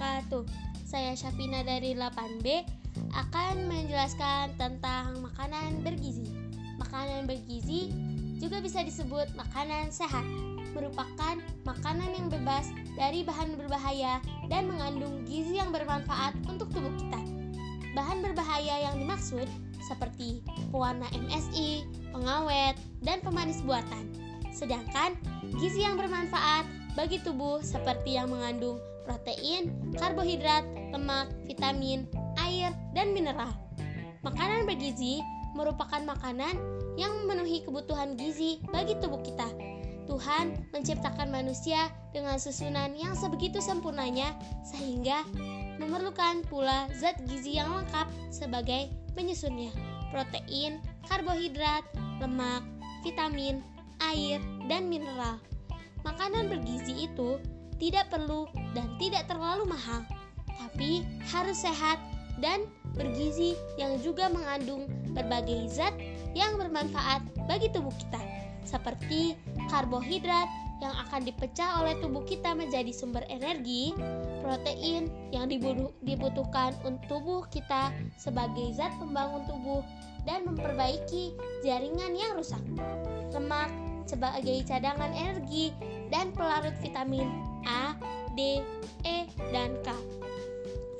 wabarakatuh. Saya Syafina dari 8B akan menjelaskan tentang makanan bergizi. Makanan bergizi juga bisa disebut makanan sehat, merupakan makanan yang bebas dari bahan berbahaya dan mengandung gizi yang bermanfaat untuk tubuh kita. Bahan berbahaya yang dimaksud seperti pewarna MSI, pengawet, dan pemanis buatan. Sedangkan gizi yang bermanfaat bagi tubuh seperti yang mengandung protein, karbohidrat, lemak, vitamin, air, dan mineral. Makanan bergizi merupakan makanan yang memenuhi kebutuhan gizi bagi tubuh kita. Tuhan menciptakan manusia dengan susunan yang sebegitu sempurnanya sehingga memerlukan pula zat gizi yang lengkap sebagai penyusunnya. Protein, karbohidrat, lemak, vitamin, air, dan mineral. Makanan bergizi itu tidak perlu dan tidak terlalu mahal, tapi harus sehat dan bergizi yang juga mengandung berbagai zat yang bermanfaat bagi tubuh kita, seperti karbohidrat yang akan dipecah oleh tubuh kita menjadi sumber energi, protein yang dibutuhkan untuk tubuh kita sebagai zat pembangun tubuh dan memperbaiki jaringan yang rusak, lemak sebagai cadangan energi dan pelarut vitamin A, D, E, dan K.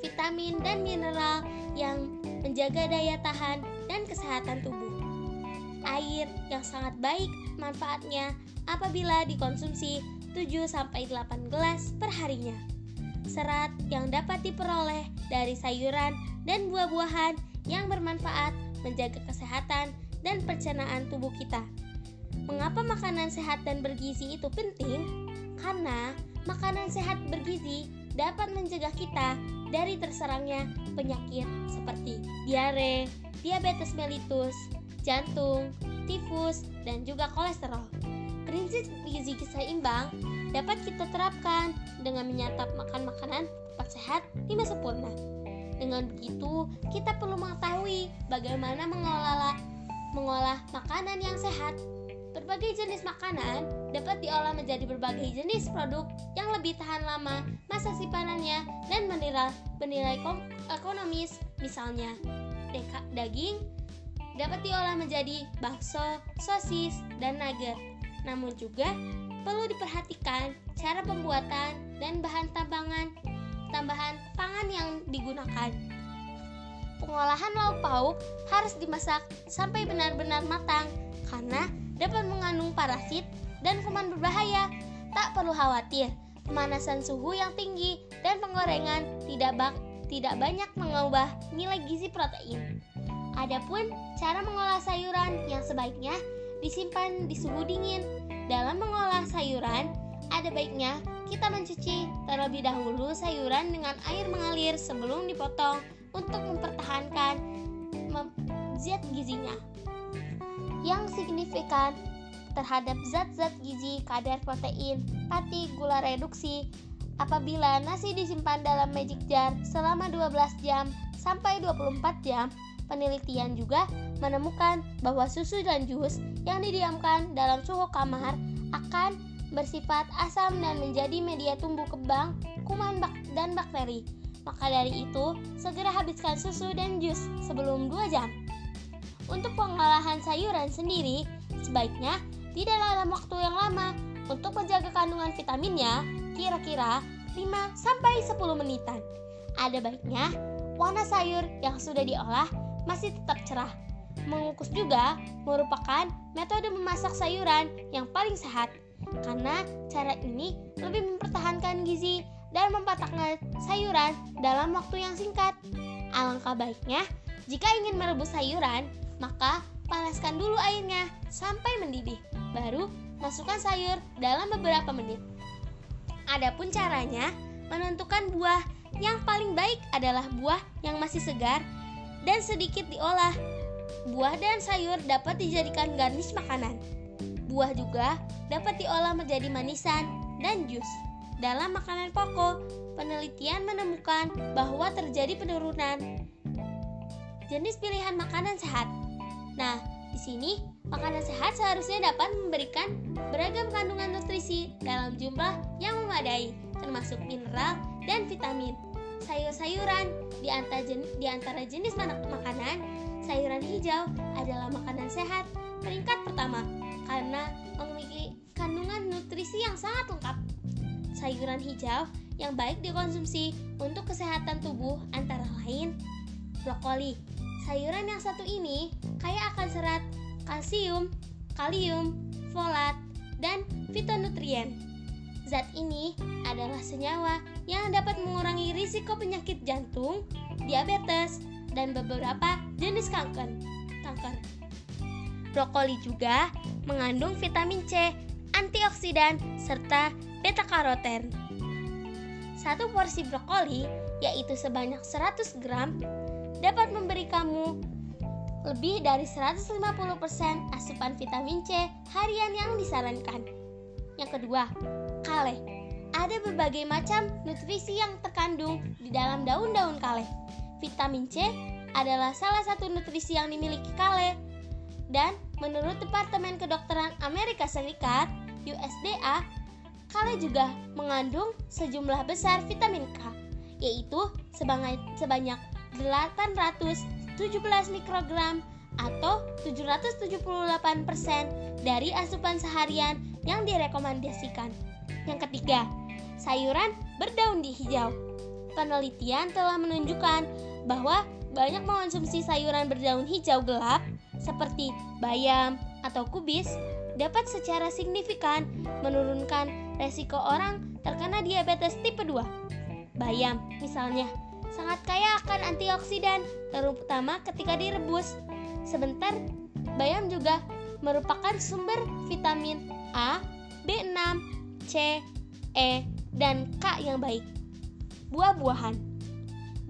Vitamin dan mineral yang menjaga daya tahan dan kesehatan tubuh. Air yang sangat baik manfaatnya apabila dikonsumsi 7-8 gelas per harinya. Serat yang dapat diperoleh dari sayuran dan buah-buahan yang bermanfaat menjaga kesehatan dan pencernaan tubuh kita. Mengapa makanan sehat dan bergizi itu penting? Karena makanan sehat bergizi dapat mencegah kita dari terserangnya penyakit seperti diare, diabetes mellitus, jantung, tifus, dan juga kolesterol. Prinsip gizi seimbang dapat kita terapkan dengan menyantap makan makanan tepat sehat lima sempurna. Dengan begitu, kita perlu mengetahui bagaimana mengelola mengolah makanan yang sehat Berbagai jenis makanan dapat diolah menjadi berbagai jenis produk yang lebih tahan lama masa simpanannya dan bernilai, bernilai ekonomis. Misalnya, daging dapat diolah menjadi bakso, sosis, dan nugget. Namun juga perlu diperhatikan cara pembuatan dan bahan tambangan tambahan pangan yang digunakan. Pengolahan lauk pauk harus dimasak sampai benar-benar matang karena dapat mengandung parasit dan kuman berbahaya. Tak perlu khawatir, pemanasan suhu yang tinggi dan penggorengan tidak bak tidak banyak mengubah nilai gizi protein. Adapun cara mengolah sayuran yang sebaiknya disimpan di suhu dingin. Dalam mengolah sayuran, ada baiknya kita mencuci terlebih dahulu sayuran dengan air mengalir sebelum dipotong untuk mempertahankan zat gizinya yang signifikan terhadap zat-zat gizi, kadar protein, pati, gula reduksi. Apabila nasi disimpan dalam magic jar selama 12 jam sampai 24 jam, penelitian juga menemukan bahwa susu dan jus yang didiamkan dalam suhu kamar akan bersifat asam dan menjadi media tumbuh kembang kuman bak dan bakteri. Maka dari itu, segera habiskan susu dan jus sebelum 2 jam. Untuk pengolahan sayuran sendiri, sebaiknya tidak dalam waktu yang lama. Untuk menjaga kandungan vitaminnya, kira-kira 5-10 menitan. Ada baiknya warna sayur yang sudah diolah masih tetap cerah. Mengukus juga merupakan metode memasak sayuran yang paling sehat karena cara ini lebih mempertahankan gizi dan mempatahkan sayuran dalam waktu yang singkat. Alangkah baiknya jika ingin merebus sayuran, maka panaskan dulu airnya sampai mendidih. Baru masukkan sayur dalam beberapa menit. Adapun caranya, menentukan buah yang paling baik adalah buah yang masih segar dan sedikit diolah. Buah dan sayur dapat dijadikan garnish makanan. Buah juga dapat diolah menjadi manisan dan jus. Dalam makanan pokok, penelitian menemukan bahwa terjadi penurunan jenis pilihan makanan sehat Nah, di sini makanan sehat seharusnya dapat memberikan beragam kandungan nutrisi dalam jumlah yang memadai, termasuk mineral dan vitamin. sayur-sayuran. Di di antara jenis makanan, sayuran hijau adalah makanan sehat peringkat pertama karena memiliki kandungan nutrisi yang sangat lengkap. Sayuran hijau yang baik dikonsumsi untuk kesehatan tubuh antara lain brokoli. Sayuran yang satu ini kaya akan serat, kalsium, kalium, folat, dan fitonutrien. Zat ini adalah senyawa yang dapat mengurangi risiko penyakit jantung, diabetes, dan beberapa jenis kanker. kanker. Brokoli juga mengandung vitamin C, antioksidan, serta beta-karoten. Satu porsi brokoli, yaitu sebanyak 100 gram, dapat memberi kamu lebih dari 150% asupan vitamin C harian yang disarankan. Yang kedua, kale. Ada berbagai macam nutrisi yang terkandung di dalam daun-daun kale. Vitamin C adalah salah satu nutrisi yang dimiliki kale. Dan menurut Departemen Kedokteran Amerika Serikat, USDA, kale juga mengandung sejumlah besar vitamin K, yaitu sebanyak, 817 mikrogram atau 778% dari asupan seharian yang direkomendasikan. Yang ketiga, sayuran berdaun di hijau. Penelitian telah menunjukkan bahwa banyak mengonsumsi sayuran berdaun hijau gelap seperti bayam atau kubis dapat secara signifikan menurunkan resiko orang terkena diabetes tipe 2. Bayam misalnya sangat kaya akan antioksidan, terutama ketika direbus. Sebentar, bayam juga merupakan sumber vitamin A, B6, C, E, dan K yang baik. Buah-buahan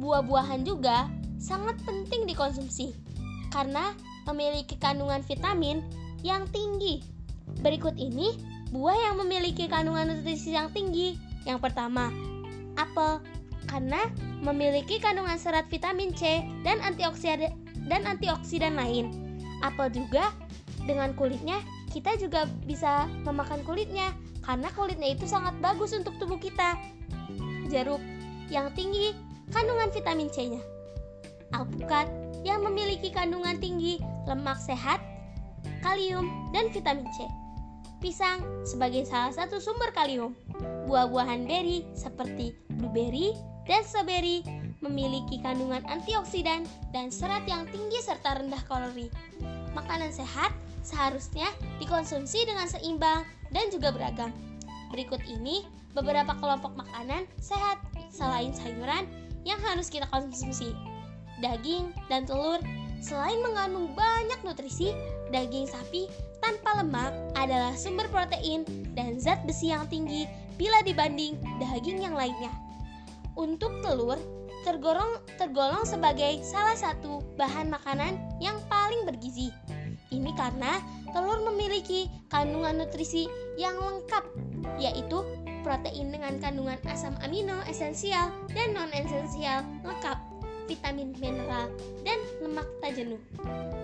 Buah-buahan juga sangat penting dikonsumsi karena memiliki kandungan vitamin yang tinggi. Berikut ini buah yang memiliki kandungan nutrisi yang tinggi. Yang pertama, apel karena memiliki kandungan serat vitamin C dan antioksidan dan antioksidan lain. Apel juga dengan kulitnya kita juga bisa memakan kulitnya karena kulitnya itu sangat bagus untuk tubuh kita. Jeruk yang tinggi kandungan vitamin C-nya. Alpukat yang memiliki kandungan tinggi lemak sehat, kalium, dan vitamin C. Pisang sebagai salah satu sumber kalium. Buah-buahan beri seperti blueberry, dan strawberry memiliki kandungan antioksidan dan serat yang tinggi serta rendah kalori. Makanan sehat seharusnya dikonsumsi dengan seimbang dan juga beragam. Berikut ini beberapa kelompok makanan sehat selain sayuran yang harus kita konsumsi. Daging dan telur selain mengandung banyak nutrisi, daging sapi tanpa lemak adalah sumber protein dan zat besi yang tinggi bila dibanding daging yang lainnya untuk telur tergolong tergolong sebagai salah satu bahan makanan yang paling bergizi. Ini karena telur memiliki kandungan nutrisi yang lengkap, yaitu protein dengan kandungan asam amino esensial dan non-esensial lengkap, vitamin mineral, dan lemak tak jenuh,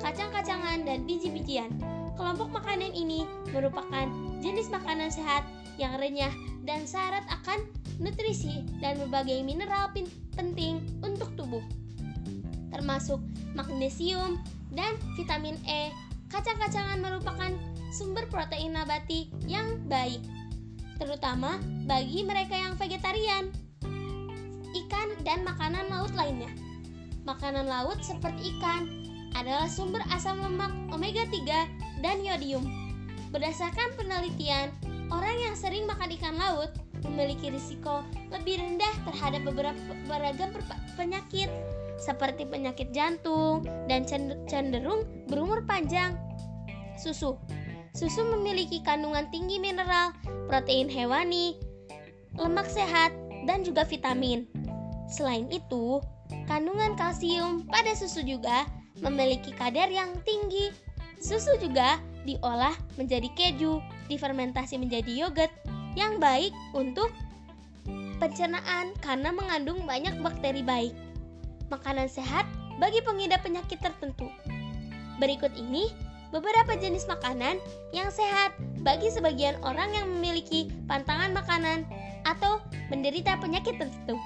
kacang-kacangan, dan biji-bijian. Kelompok makanan ini merupakan jenis makanan sehat yang renyah dan syarat akan nutrisi dan berbagai mineral penting untuk tubuh, termasuk magnesium dan vitamin E. Kacang-kacangan merupakan sumber protein nabati yang baik, terutama bagi mereka yang vegetarian. Ikan dan makanan laut lainnya. Makanan laut seperti ikan adalah sumber asam lemak omega 3 dan yodium. Berdasarkan penelitian, orang yang sering makan ikan laut memiliki risiko lebih rendah terhadap beberapa beragam penyakit seperti penyakit jantung dan cenderung berumur panjang. Susu Susu memiliki kandungan tinggi mineral, protein hewani, lemak sehat, dan juga vitamin. Selain itu, kandungan kalsium pada susu juga memiliki kadar yang tinggi. Susu juga diolah menjadi keju, difermentasi menjadi yogurt, yang baik untuk pencernaan karena mengandung banyak bakteri baik. Makanan sehat bagi pengidap penyakit tertentu. Berikut ini beberapa jenis makanan yang sehat bagi sebagian orang yang memiliki pantangan makanan atau menderita penyakit tertentu.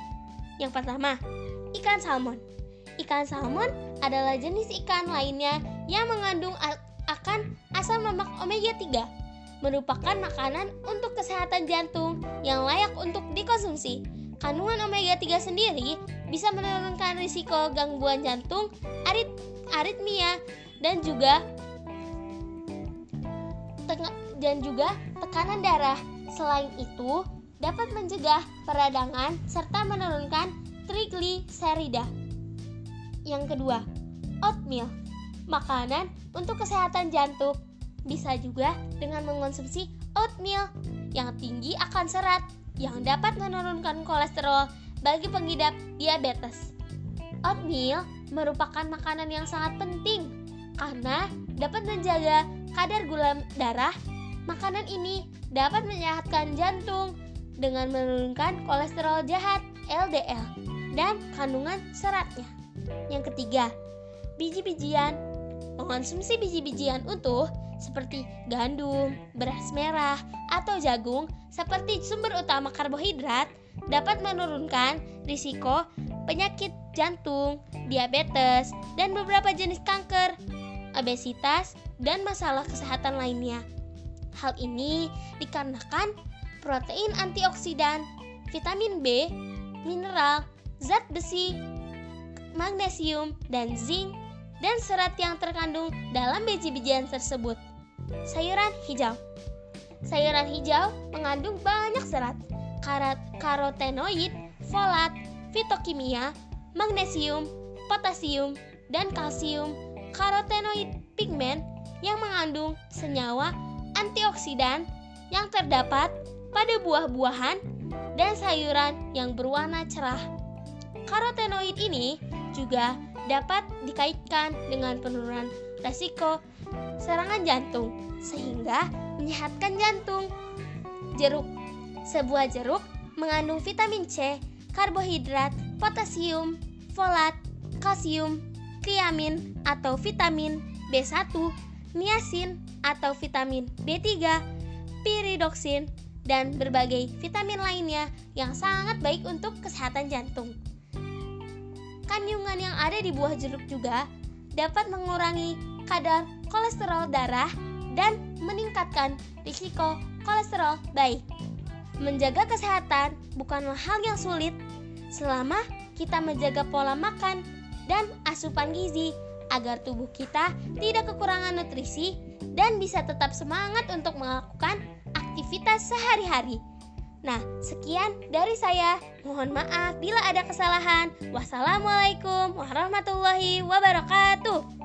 Yang pertama, ikan salmon. Ikan salmon adalah jenis ikan lainnya yang mengandung akan asam lemak omega 3 merupakan makanan untuk kesehatan jantung yang layak untuk dikonsumsi. Kandungan omega 3 sendiri bisa menurunkan risiko gangguan jantung, arit aritmia dan juga dan juga tekanan darah. Selain itu, dapat mencegah peradangan serta menurunkan trigliserida. Yang kedua, oatmeal. Makanan untuk kesehatan jantung. Bisa juga dengan mengonsumsi oatmeal yang tinggi akan serat yang dapat menurunkan kolesterol bagi pengidap diabetes. Oatmeal merupakan makanan yang sangat penting karena dapat menjaga kadar gula darah. Makanan ini dapat menyehatkan jantung dengan menurunkan kolesterol jahat LDL dan kandungan seratnya. Yang ketiga, biji-bijian. Mengonsumsi biji-bijian utuh seperti gandum, beras merah, atau jagung seperti sumber utama karbohidrat dapat menurunkan risiko penyakit jantung, diabetes, dan beberapa jenis kanker, obesitas, dan masalah kesehatan lainnya. Hal ini dikarenakan protein antioksidan, vitamin B, mineral, zat besi, magnesium, dan zinc, dan serat yang terkandung dalam biji-bijian tersebut. Sayuran hijau Sayuran hijau mengandung banyak serat, karotenoid, folat, fitokimia, magnesium, potasium, dan kalsium, karotenoid pigmen yang mengandung senyawa antioksidan yang terdapat pada buah-buahan dan sayuran yang berwarna cerah. Karotenoid ini juga dapat dikaitkan dengan penurunan resiko serangan jantung sehingga menyehatkan jantung. Jeruk Sebuah jeruk mengandung vitamin C, karbohidrat, potasium, folat, kalsium, tiamin atau vitamin B1, niacin atau vitamin B3, piridoksin, dan berbagai vitamin lainnya yang sangat baik untuk kesehatan jantung. Kandungan yang ada di buah jeruk juga dapat mengurangi kadar kolesterol darah dan meningkatkan risiko kolesterol baik. Menjaga kesehatan bukanlah hal yang sulit selama kita menjaga pola makan dan asupan gizi agar tubuh kita tidak kekurangan nutrisi dan bisa tetap semangat untuk melakukan aktivitas sehari-hari. Nah, sekian dari saya. Mohon maaf bila ada kesalahan. Wassalamualaikum warahmatullahi wabarakatuh.